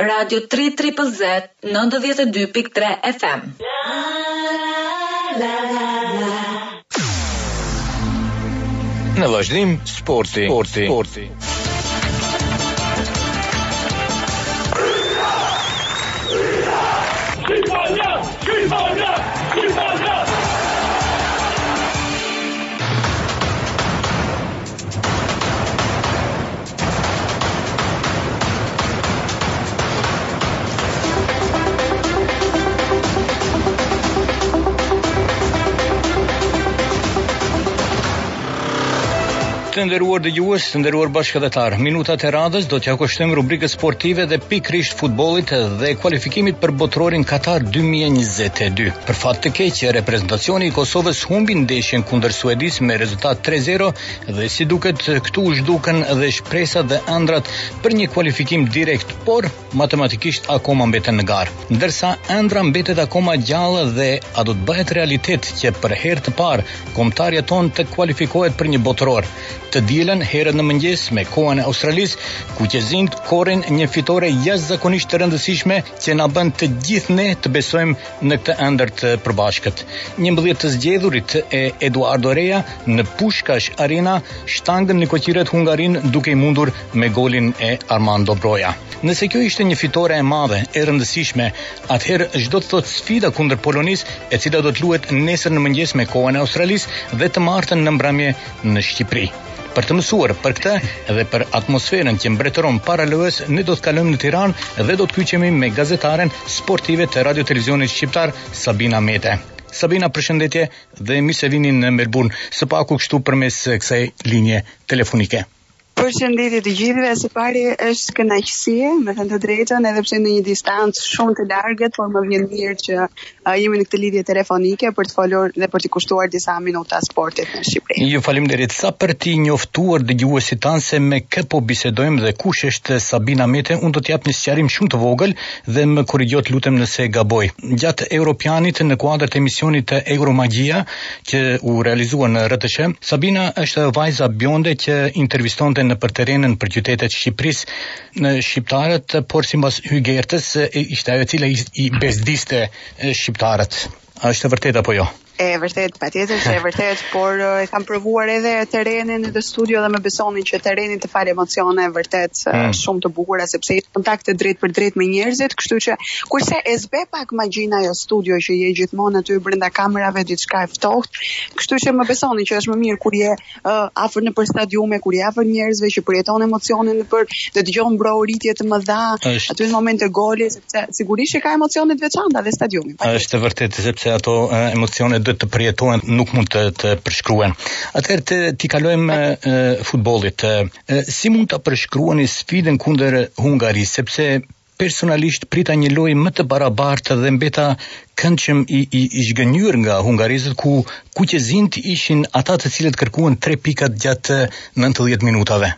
Radio tripël zet nëntëdhjetë e dy pikë tre FM. Në vazhdim sporti, sporti, sporti. Të nderuar dëgjues, të nderuar bashkatdhetarë, minutat e radhës do t'ia kushtojmë rubrikës sportive dhe pikërisht futbollit dhe kualifikimit për Botërorin Katar 2022. Për fat të keq, reprezentacioni i Kosovës humbi ndeshjen kundër Suedisë me rezultat 3-0 Dhe si duket, këtu u zhdukën dhe shpresat dhe ëndrrat për një kualifikim direkt, por matematikisht akoma mbeten në garë. Ndërsa ëndrra mbetet akoma gjallë dhe a do të bëhet realitet që për herë të parë kombëtarja tonë të kualifikohet për një botëror. Të dielën herët në mëngjes me kohën e Australisë, kuqezinjtë korrën një fitore jashtëzakonisht të rëndësishme që na bën të gjithë ne të besojmë në këtë ëndërr të përbashkët. 11 të zgjedhurit e Edoardo Reja në Pushkash Arena shtangën nikoqirët Hungarinë duke i mundur me golin e Armando Broja. Nëse kjo ishte një fitore e madhe, e rëndësishme, atëherë ç'do të thotë sfida kundër Polonisë, e cila do të luhet nesër në mëngjes me kohën e Australisë dhe të martën në mbrëmje në Shqipëri. Për të mësuar për këtë dhe për atmosferën që mbretëron para lojës, ne do të kalojmë në Tiranë dhe do të kyçemi me gazetaren sportive të Radio Televizionit Shqiptar, Sabina Mete. Sabina, përshëndetje, Dhe mirë se vini në Melbourne, së paku kështu përmes kësaj linje telefonike. Përshëndetje të gjithëve, së pari është kënaqësi, me thënë të drejtën, edhe pse në një distancë shumë të largët, por më vjen mirë që uh, jemi në këtë lidhje telefonike për të folur dhe për të kushtuar disa minuta sportit në Shqipëri. Ju faleminderit sa për t'i njoftuar dëgjuesit tanë se me kë po bisedojmë dhe kush është Sabina Mete, unë do të jap një sqarim shumë të vogël dhe më korrigjo të lutem nëse gaboj. Gjatë Europianit në kuadër të emisionit të Euromagjia që u realizua në RTSH, Sabina është vajza bjonde që intervistonte nëpër terren, nëpër qytetet e Shqipërisë shqiptarët, por simbas Hygertës ishte ajo e cila i bezdiste shqiptarët. A është e vërtetë apo jo? E vërtetë, patjetër që e vërtetë, por e kam provuar edhe terrenin edhe studion dhe më besoni që terreni të fal emocione vërtet mm. shumë të bukura, sepse ke kontakt të drejtpërdrejtë me njerëzit, kështu që kurse e zbeh pak magjinë ajo studio që je gjithmonë aty brenda kamerave diçka e ftohtë, kështu që më besoni që është më mirë kur je uh, afër nëpër stadiume, kur je afër njerëzve që përjeton emocione nëpër, dhe dëgjon brohoritje të mëdha, aty në moment të golit, sepse sigurisht që ka emocione të veçanta dhe stadiumi. Është e vërtetë sepse ato uh, emocione duhet të përjetohen, nuk mund të përshkruhen. Atëherë t'i kalojmë uh, futbollit. E, si mund ta përshkruani sfidën kundër Hungarisë, sepse Personalisht prita një lojë më të barabartë dhe mbeta këndshëm i i, i zhgënjyer nga hungarezët ku kuqezinjtë ishin ata të cilët kërkuan tre pikat gjatë nëntëdhjetë minutave.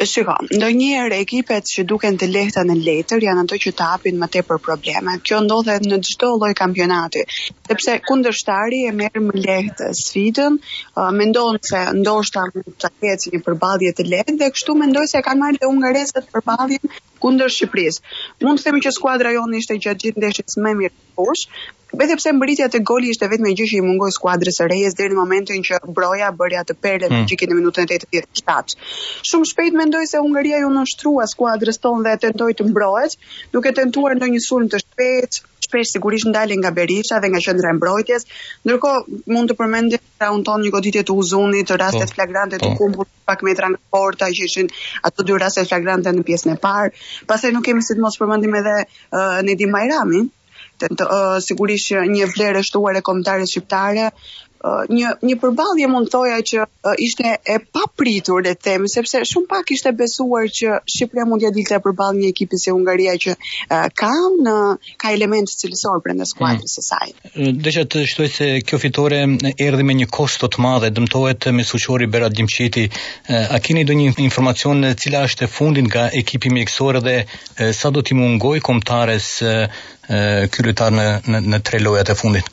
Shiko, ndonjëherë ekipet që duken të lehta në letër janë ato që të hapin më tepër probleme. Kjo ndodh në çdo lloj kampionati, sepse kundërshtari e merr më lehtë sfidën, mendon se ndoshta mund të ketë një përballje të lehtë dhe kështu mendoj se kanë marrë dhe hungarezët përballjen kundër Shqipërisë. Mund të themi që skuadra jonë ishte gjatë gjithë ndeshjes më e mirë në fushë, vetëm se mbërritja te goli ishte e vetmja gjë që i mungoi skuadrës së Rejës deri në momentin që Broja bëri atë perlë magjike në minutën e 87. Shumë shpejt mendoj se Hungaria iu nënshtrua skuadrës tonë dhe tentoi të mbrohet, duke tentuar ndonjë sulm të shpejtë, shpesh sigurisht ndalej nga Berisha dhe nga qendra e mbrojtjes. Ndërkohë mund të përmendim se u tentua një goditje të Uzunit, të rastet po, flagrante të po. Kumbullës pak metra nga porta që ishin ato dy raste flagrante në pjesën e parë. Pastaj nuk kemi si të mos përmendim edhe uh, Nedim Bajramin, të, të, uh, sigurisht një vlerë e shtuar e kombëtares shqiptare, uh, një një përballje mund thoja që uh, ishte e papritur le të them sepse shumë pak ishte besuar që Shqipëria mund të dilte përballë një ekipi si Hungaria që uh, ka në ka elementë cilësorë brenda skuadrës së saj. Desha të shtoj se kjo fitore erdhi me një kosto të madhe, dëmtohet mesfushori Berat Gjimshiti. A keni ndonjë informacion, cila është e fundit nga ekipi mjekësor dhe sa do t'i mungojë kombëtares ky lojtar në, në, në tre lojat e fundit?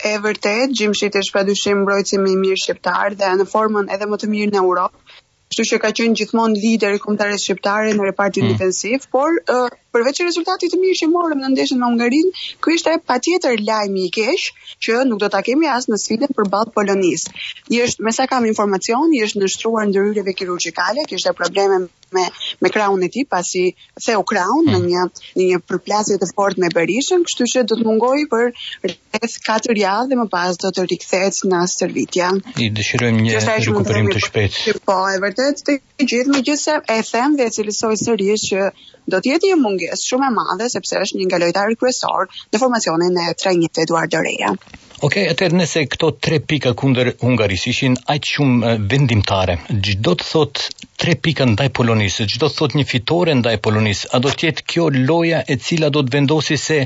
E vërtetë, Gjimshiti është pa dyshim mbrojtësi më i mirë shqiptar dhe në formën edhe më të mirë në Europë. kështu që ka qenë gjithmonë lider i kombëtares shqiptare në repartin defensiv, por uh, përveç rezultatit të mirë që morëm në ndeshjen me Hungarinë, ky ishte patjetër lajmi i keq që nuk do ta kemi as në sfidën përballë Polonisë. I është, me sa kam informacion, i është nënshtruar ndërhyrjeve kirurgjikale, kishte probleme me me krahun e tij pasi theu krahun në hmm. një në një përplasje të fortë me Berishën, kështu që do të mungojë për rreth 4 javë dhe më pas do të rikthehet në stërvitje. I dëshirojmë një rikuperim të shpejtë. Po, e vërtetë, të gjithë, megjithëse e them dhe e cilësoj sërish që do të jetë një mungesë shumë e madhe sepse është një nga lojtarët kryesorë në formacionin e trajnerit Edoardo Reja. Ok, atëherë nëse këto tre pika kundër Hungarisë ishin aq shumë vendimtare, ç'do të thotë tre pika ndaj Polonisë, ç'do të thotë një fitore ndaj Polonisë, a do të jetë kjo loja e cila do të vendosë se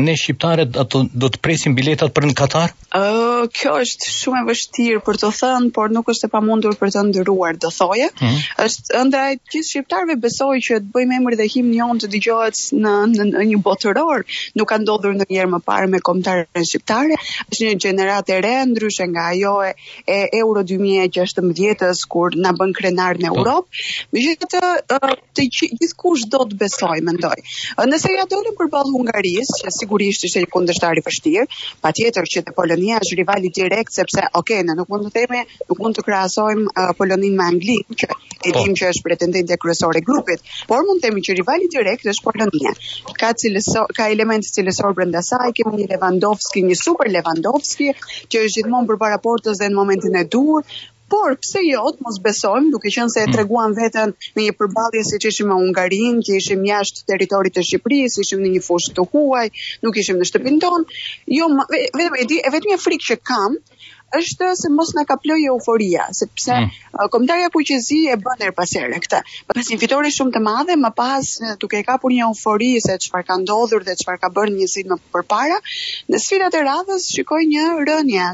ne shqiptarët a do të presim biletat për në Katar? Uh, kjo është shumë e vështirë për të thënë, por nuk është e pamundur për të ëndërruar, do thoja. Mm -hmm. Është ëndrra e gjithë shqiptarëve besoj që të bëjmë emër dhe himni jonë të dëgjohet në, në, në një botëror, nuk ka ndodhur ndonjëherë më parë me kombëtaren shqiptare. Është një gjeneratë e re ndryshe nga ajo e, e Euro 2016-s kur na bënë krenarë në po. Europë. Megjithatë, gjithkush do të besojë, mendoj. Nëse ia dolën përballë Hungarisë, që sigurisht ishte një kundërshtar i vështirë, patjetër që dhe Polonia është rivali direkt sepse, ok, ne nuk mund të themi, nuk mund të krahasojmë uh, Poloninë me Anglinë, që e po. dimë që është pretendentja kryesore e grupit, por mund të themi që rivali direkt është Polonia. Ka cilëso, ka elementë cilësorë brenda saj, kemi një Lewandowski, një super Lewandowski, që është gjithmonë përpara portës dhe në momentin e duhur, por pse jo të mos besojmë duke qenë se e mm. treguan veten në një përballje siç ishim me Hungarinë, që ishim jashtë territorit të Shqipërisë, ishim në një fushë të huaj, nuk ishim në shtëpinë tonë. Jo, vetëm e di, e vetmja frikë që kam është se mos na kaplojë euforia, sepse mm. Uh, kombëtarja kuqezi e bën herë pas here këtë. Pas një fitore shumë të madhe, më pas uh, duke e kapur një eufori se çfarë ka ndodhur dhe çfarë ka bërë një sfidë më përpara, në sfidat e radhës shikoj një rënie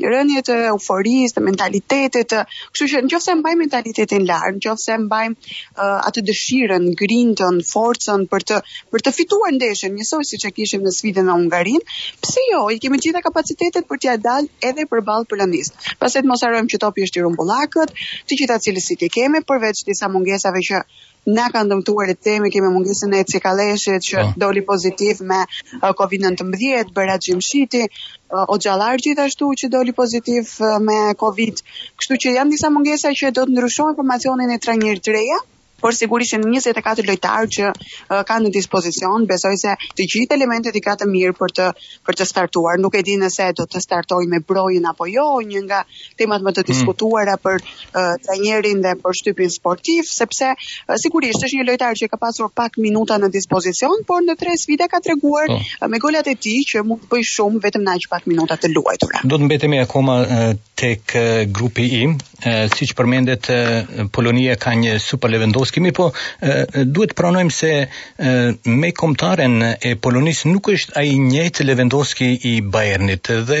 një rënie të euforisë, të mentalitetit, të, kështu që nëse mbajmë mentalitetin lart, nëse mbajmë atë dëshirën, grintën, forcën për të për të fituar ndeshjen njësoj siç e kishim në sfidën me Hungarinë, pse jo, i kemi të gjitha kapacitetet për t'ia dalë edhe përballë Polonisë. Pastaj të mos harrojmë që topi është i rumbullakët, të gjitha cilësitë i kemi përveç disa mungesave që na kanë dëmtuar le të themi, kemi mungesën e Cikalleshit që oh. doli pozitiv me uh, COVID-19, Berat Gjimshiti, Hoxhallari gjithashtu që doli pozitiv me Covid, kështu që janë disa mungesa që do të ndryshojnë formacionin e trajnerit Reja, por sigurisht janë 24 lojtarë që uh, kanë në dispozicion, besoj se të gjithë elementët i ka të mirë për të për të startuar. Nuk e di nëse do të startojë me Brojën apo jo, një nga temat më të mm. diskutuara për uh, trajnerin dhe për shtypin sportiv, sepse uh, sigurisht është një lojtar që ka pasur pak minuta në dispozicion, por në tre sfida ka treguar oh. uh, me golat e tij që mund të bëjë shumë vetëm në aq pak minuta të luajtura. Do të mbetemi akoma uh, tek uh, grupi I, uh, siç përmendët uh, Polonia ka një Super Lewandowski, mirëpo uh, duhet të pranojmë se me kombëtaren e Polonisë nuk është ai i njëjtë Lewandowski i Bayernit dhe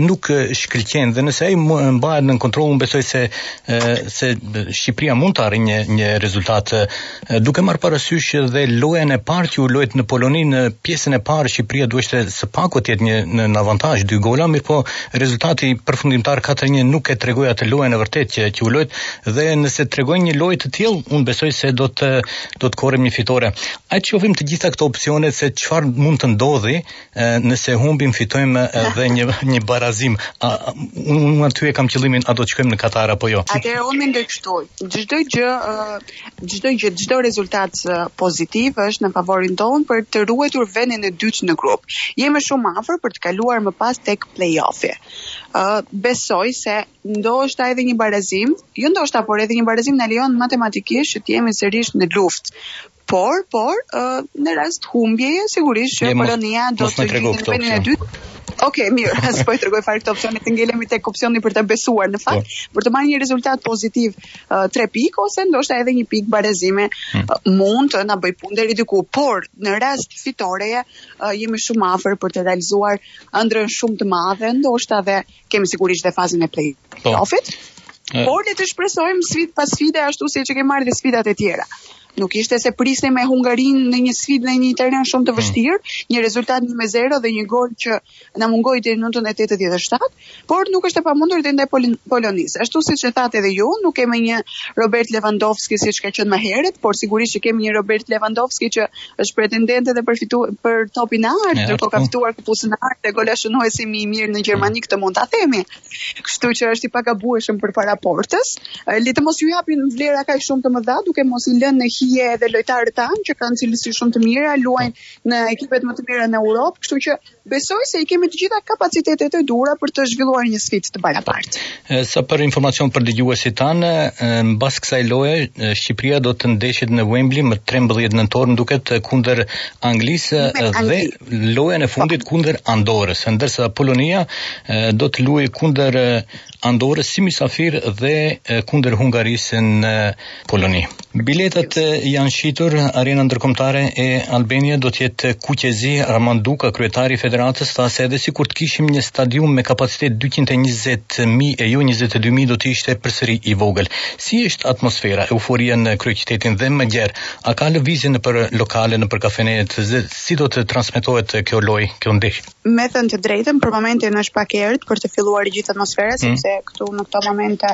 nuk shkëlqen dhe nëse ai mbahet nën kontroll unë besoj se se Shqipëria mund të arrijë një një rezultat duke marrë parasysh dhe lojën e parë që u luajt në Poloni në pjesën e parë Shqipëria duhej së paku të jetë në, në avantazh dy gola mirëpo rezultati përfundimtar 4-1 nuk e tregoi atë lojën e vërtetë që, që u luajt dhe nëse tregojnë një lojë të tillë unë besoj se do të do të korrim një fitore. A t'i shohim të gjitha këto opsione se çfarë mund të ndodhi nëse humbim fitojmë edhe një, një barazim. A, unë un, aty e kam qëllimin a do të shkojmë në Katar apo jo. Atëherë unë mendoj kështu, çdo gjë, çdo gjë, çdo rezultat pozitiv është në favorin tonë për të ruajtur vendin e dytë në grup. Jemi shumë afër për të kaluar më pas tek play-offi. Uh, besoj se ndoshta edhe një barazim, jo ndoshta, por edhe një barazim na lejon matematikisht që të jemi sërish në luftë. Por, por, uh, në rast humbjeje, sigurisht që Polonia do të ngjitet në vendin e dytë. Okej, okay, mirë, as po e tregoj fare këtë opsion, të ngelemi tek opsioni për të besuar në fakt, po. për të marrë një rezultat pozitiv, uh, 3 pikë ose ndoshta edhe një pikë barazimi hmm. uh, mund të na bëjë punë deri diku, por në rast fitoreje uh, jemi shumë afër për të realizuar ëndrrën shumë të madhe, ndoshta dhe kemi sigurisht dhe fazën e play-offit. Po. Por le të shpresojmë sfidë pas sfide ashtu siç e kemi marrë dhe sfidat e tjera. Nuk ishte se prisnim me Hungarin në një sfidë në një teren shumë të mm. vështirë, një rezultat 1-0 dhe një gol që na mungoi deri në minutën e 87, por nuk është e pamundur dhe ndaj Pol Polonisë. Ashtu siç e thatë edhe ju, nuk kemi një Robert Lewandowski siç ka qenë më herët, por sigurisht që kemi një Robert Lewandowski që është pretendent edhe për fitu për topin e artë, ndërkohë ka po. fituar këpucën e artë dhe golashënuesi më i mirë në Gjermani këtë mund ta themi. Kështu që është i pagabueshëm për para portës. Le të mos i japim vlera kaq shumë të mëdha, duke mos i lënë në hije edhe lojtarët tanë që kanë cilësi shumë të mira, luajnë në ekipet më të mira në Europë, kështu që Besoj se i kemi të gjitha kapacitetet e duhura për të zhvilluar një sfidë të barabartë. Sa për informacion për dëgjuesit tanë, mbas kësaj loje Shqipëria do të ndeshet në Wembley më 13 nëntor, më duket kundër Anglisë dhe lojën e fundit po. kundër Andorrës, ndërsa Polonia do të luajë kundër Andorrës si mysafir dhe kundër Hungarisë në Poloni. Biletat janë shitur, arena ndërkombëtare Air Albania do të jetë kuqezi, Armand Duka, kryetari i federatës, tha se edhe sikur të kishim një stadium me kapacitet 220.000 e jo 22.000 do të ishte përsëri i vogël. Si është atmosfera, euforia në kryeqytetin dhe më gjerë, a ka lëvizje nëpër lokale, nëpër kafenetë, si do të transmetohet kjo lojë, kjo ndeshje? Me thënë të drejtën, për momentin është pak herët për të filluar i gjithë atmosfera, mm. sepse këtu në këto momente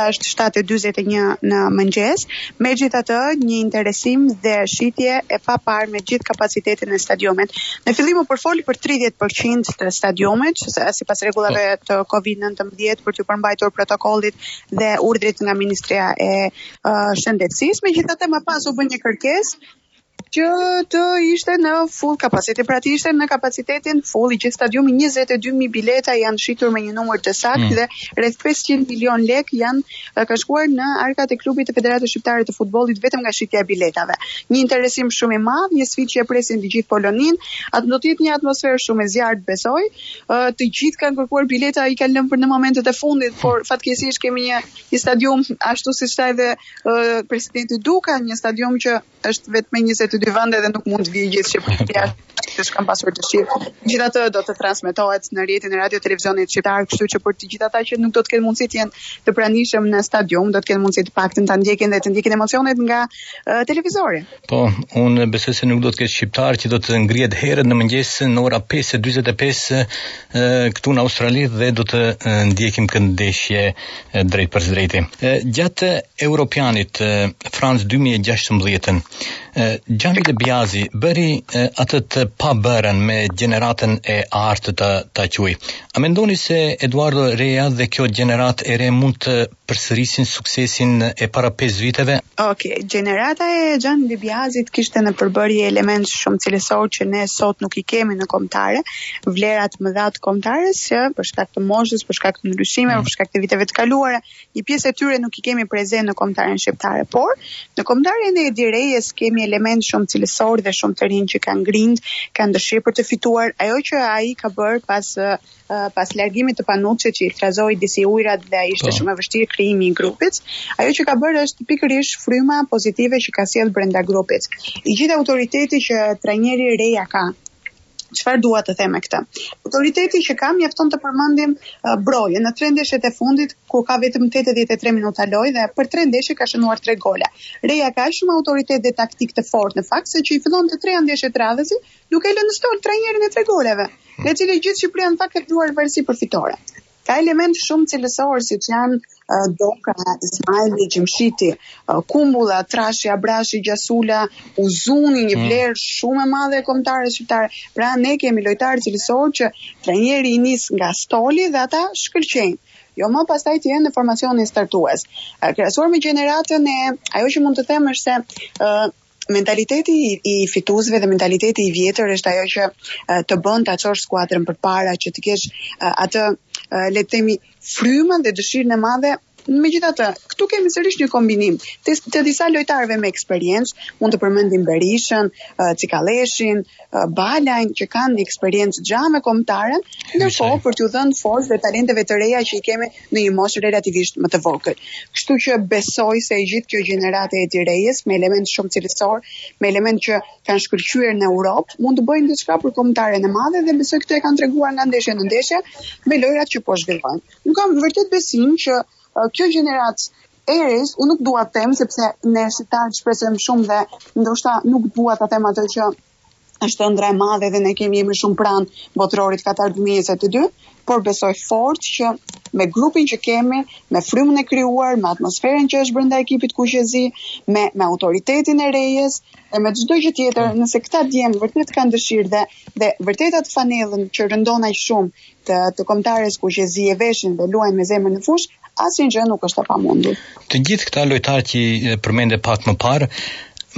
është 7:41 në mëngjes. Megjithatë, një interesim dhe shitje e paparë me gjithë kapacitetin e stadiumit. Në fillim u përfol për 30% të stadiumit, sipas rregullave po. të COVID-19 për t'iu përmbajtur protokollit dhe urdhrit nga Ministria e uh, Shëndetësisë. Megjithatë, më pas u bë një kërkesë që të ishte në full kapacitet, pra të ishte në kapacitetin full i gjithë stadiumi 22000 bileta janë shitur me një numër të saktë mm. dhe rreth 500 milion lek kanë shkuar në arkat e klubit të Federatës Shqiptare të Futbollit vetëm nga shitja e biletave. Një interesim shumë i madh, një sfidë që e presin të gjithë Polonin, atë do të jetë një atmosferë shumë e zjarrtë besoj. Të gjithë kanë kërkuar bileta, i kanë lënë për në momentet e fundit, por fatkeqësisht kemi një, një stadium ashtu siç tha edhe presidenti Duka, një stadium që është vetëm me 22 vende dhe nuk mund të vijë gjithë Shqipëria që kanë pasur dëshirë. Megjithatë do të transmetohet në rrjetin e radio televizionit shqiptar, kështu që për të gjithë ata që nuk do të kenë mundësi të jenë të pranishëm në stadium, do të kenë mundësi të paktën ta ndjekin dhe të ndjekin emocionet nga uh, televizori. Po, unë besoj se nuk do të ketë shqiptar që do të ngrihet herët në mëngjes në ora 5:45 uh, këtu në Australi dhe do të uh, ndjekim këtë ndeshje drejtpërsëdrejti. Gjatë Europianit Francë 2016-ën, Xhani de Biazi bëri atë të pabërën me gjeneratën e artë të ta quaj. A mendoni se Eduardo Reja dhe kjo gjeneratë e re mund të përsërisin suksesin e para 5 viteve? Ok, gjenerata e Xhani de Biazit kishte në përbërje elementë shumë cilësorë që ne sot nuk i kemi në kombëtare, vlera të mëdha të kombëtares që për shkak të moshës, për shkak të ndryshimeve, mm. për shkak të viteve të kaluara, një pjesë e tyre nuk i kemi prezente në kombëtaren shqiptare, por në kombëtaren e Edi Rejës kemi elementë shumë cilësorë dhe shumë të rinj që kanë grintë, kanë dëshirë për të fituar ajo që ai ka bërë pas pas largimit të Panuçit që i trazoi disi ujërat dhe ishte po. shumë e vështirë krijimi i grupit, ajo që ka bërë është pikërisht fryma pozitive që ka sjellë brenda grupit. I gjithë autoriteti që trajneri Reja ka Çfarë dua të them me këtë? Autoriteti që ka mjafton të përmendim uh, Brojën në tre ndeshjet e fundit ku ka vetëm 83 minuta lojë dhe për tre ndeshje ka shënuar tre gola. Reja ka shumë autoritet dhe taktikë të fortë në fakt se që i fillon të treja ndeshjet radhazi duke lënë në stol shënuesin e tre goleve, nga i cili gjithë Shqipëria në fakt ka krijuar varësi për fitore. Ka elementë shumë cilësorë siç janë Doka, Ismajli, Gjimshiti, Kumbulla, Trashi, Abrashi, Gjasula, Uzuni, një mm. vlerë shumë e madhe e kombëtares shqiptare. Pra ne kemi lojtarë cilësorë që trajneri i nis nga stoli dhe ata shkëlqejnë. Jo më pastaj të jenë në formacionin startues. Krahasuar me gjeneratën e, ajo që mund të them është se Mentaliteti i fituesve dhe mentaliteti i vjetër është ajo që të bën ta çosh skuadrën përpara, që të kesh atë le të themi frymën dhe dëshirën e madhe Megjithatë, këtu kemi sërish një kombinim të, të disa lojtarëve me eksperiencë, mund të përmendim Berishën, Cikalleshin, Balajn që kanë një eksperiencë gja me kombëtaren, ndërkohë për t'u dhënë forcë edhe talenteve të reja që i kemi në një moshë relativisht më të vogël. Kështu që besoj se e gjithë kjo gjeneratë e Edi Rejës me element shumë cilësor, me element që kanë shkëlqyer në Europë, mund të bëjnë diçka për kombëtaren e madhe dhe besoj këtë e kanë treguar nga ndeshja në ndeshje me lojërat që po zhvillojnë. Unë kam vërtet besim që kjo gjeneratë Eris, unë nuk dua të them sepse ne shqiptarët shpresojmë shumë dhe ndoshta nuk dua të them atë që është ëndrra e madhe dhe ne kemi jemi shumë pranë botërorit Katar 2022, por besoj fort që me grupin që kemi, me frymën e krijuar, me atmosferën që është brenda ekipit kuqezi, me me autoritetin e Rejës dhe me çdo gjë tjetër, nëse këta djem vërtet kanë dëshirë dhe dhe vërtet atë fanellën që rëndon aq shumë, të, të kombëtares kuqezi e veshin dhe luajnë me zemër në fushë, asnjë gjë nuk është e pamundur. Të gjithë këta lojtarë që përmende pak më parë,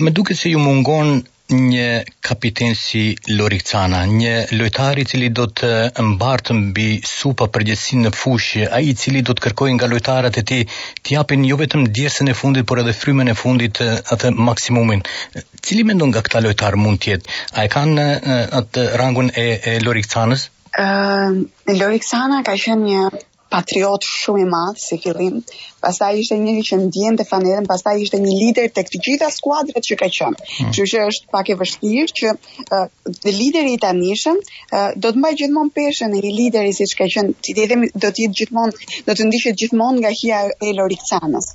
më duket se ju mungon një kapiten si Lorik Cana, një lojtar i cili do të mbartë mbi supe përgjegjësinë në fushë, ai i cili do të kërkojë nga lojtarët e tij të japin jo vetëm djersën e fundit, por edhe frymën e fundit, atë maksimumin. Cili mendon nga këta lojtarë mund të jetë? A e kanë atë rangun e, e Lorik Canës? Ëh, Lorik Cana ka qenë një patriot shumë i madh si fillim. Pastaj ishte njëri që ndiente fanellën, pastaj ishte një lider tek të gjitha skuadrat që ka qenë. Hmm. Kështu që është pak e vështirë që uh, lideri i tanishëm uh, do të mbajë gjithmonë peshën e një lideri siç ka qenë, të themi do të jetë gjithmonë, do të ndiqet gjithmonë nga hija e Lorik Canës.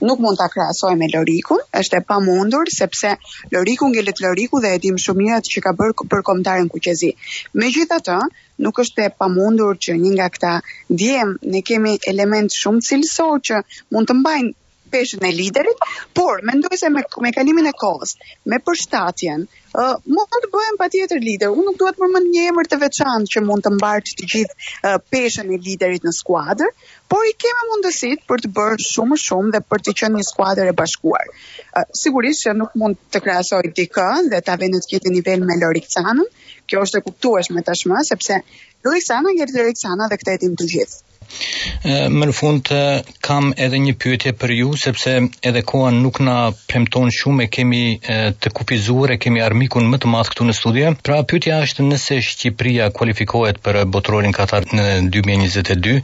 nuk mund ta krahasoj me Lorikun, është e pamundur sepse Loriku ngelet Loriku dhe e dim shumë mirë atë që ka bërë për kombëtaren kuqezi. Megjithatë, nuk është e pamundur që një nga këta djem ne kemi element shumë cilësor që mund të mbajnë peshën e liderit, por mendoj se me, me kalimin e kohës, me përshtatjen, Uh, mund të bëhen patjetër lider. Unë nuk dua të përmend një emër të veçantë që mund të mbartë të gjithë uh, peshën e liderit në skuadër, por i kemi mundësitë për të bërë shumë më shumë dhe për të qenë një skuadër e bashkuar. Uh, sigurisht që nuk mund të krahasoj dikë dhe ta vë në të njëjtin nivel me Lorik Canën, kjo është e kuptueshme tashmë, sepse Lorik Cana ngelet Lorik Cana dhe këtë e dimë të gjithë. Më në fund kam edhe një pyetje për ju sepse edhe koha nuk na premton shumë e kemi të kufizuar e kemi armikun më të madh këtu në studio. Pra pyetja është nëse Shqipëria kualifikohet për Botërorin Katar në 2022,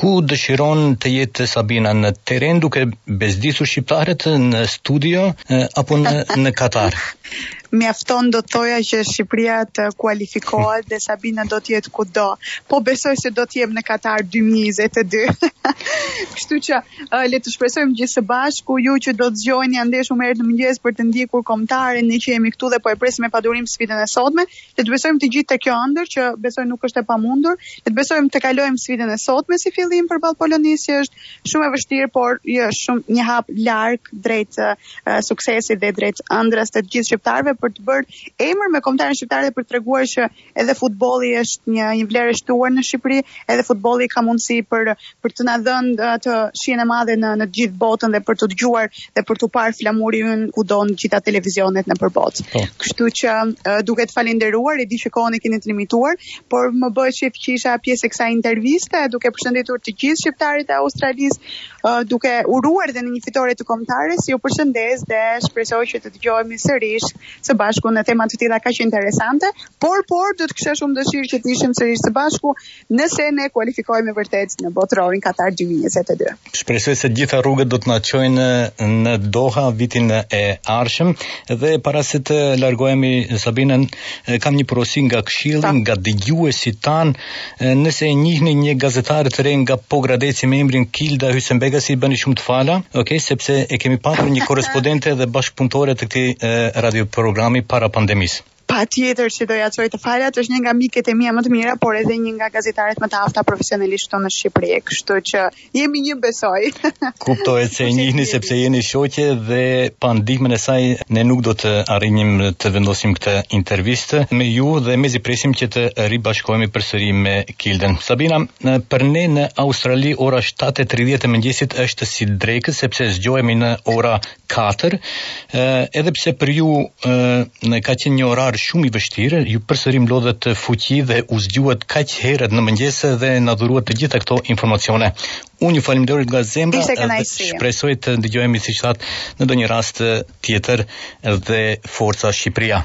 ku dëshiron të jetë Sabina në terren duke bezdisur shqiptarët në studio apo në Katar? mjafton do të thoja që Shqipëria të kualifikohet dhe Sabina do të jetë kudo. Po besoj se do të jem në Katar 2022. Kështu që uh, le të shpresojmë gjithë së bashku ju që do të zgjoheni andej shumë herët në mëngjes për të ndjekur kombëtaren ne që jemi këtu dhe po e presim me padurim sfidën e sotme. Le të besojmë të gjithë te kjo ëndërr që besoj nuk është e pamundur. Le të besojmë të kalojmë sfidën e sotme si fillim përballë Polonisë që është shumë e vështirë, por një hap larg drejt uh, suksesit dhe drejt ëndrrës të të gjithë shqiptarëve për të bërë emër me kombëtaren shqiptare dhe për të treguar që edhe futbolli është një një vlerë e shtuar në Shqipëri, edhe futbolli ka mundësi për për të na dhënë atë shijen e madhe në në të gjithë botën dhe për të dëgjuar dhe për të parë flamurin kudo në të gjitha televizionet nëpër botë. Po. Kështu që duke të falënderuar, e di që kohën e keni të limituar, por më bëhet qejfi që isha pjesë e kësaj interviste duke përshëndetur të gjithë shqiptarët e Australisë, duke uruar dhe në një fitore të kombëtares, ju përshëndes dhe shpresoj që të dëgjohemi sërish së bashku në tema të tilla kaq interesante, por por do të kisha shumë dëshirë që të ishim sërish së bashku nëse ne kualifikohemi vërtet në Botërorin Katar 2022. Shpresoj se të gjitha rrugët do të na çojnë në Doha vitin e ardhshëm dhe para se të largohemi Sabina kam një porosi nga këshilli, nga dëgjuesit tanë Nëse e njihni një gazetare të re nga Pogradeci me emrin Kilda Hysenbegasi, i bëni shumë të fala, okay, sepse e kemi patur një korrespondente dhe bashkëpunëtore të këtij radioprogrami para pandemisë. Patjetër që do ia çoj të falat, është një nga miket e mia më të mira, por edhe një nga gazetaret më të afta profesionalisht këtu në Shqipëri. Kështu që Jemi një besoj. Kuptohet se e njihni sepse jeni shoqe dhe pa ndihmën e saj ne nuk do të arrinim të vendosim këtë intervistë me ju dhe mezi presim që të ribashkohemi përsëri me Kildën. Sabina, për ne në Australi ora 7:30 e mëngjesit është si drekë sepse zgjohemi në ora katër, edhe pse për ju ka qenë një orar shumë i vështirë, ju përsëri mblodhët fuqi dhe u zgjuat kaq herët në mëngjese dhe na dhuruat të gjitha këto informacione. Unë ju faleminderit nga zemra dhe shpresoj të dëgjohemi siç thatë në ndonjë rast tjetër dhe Forca Shqipëria.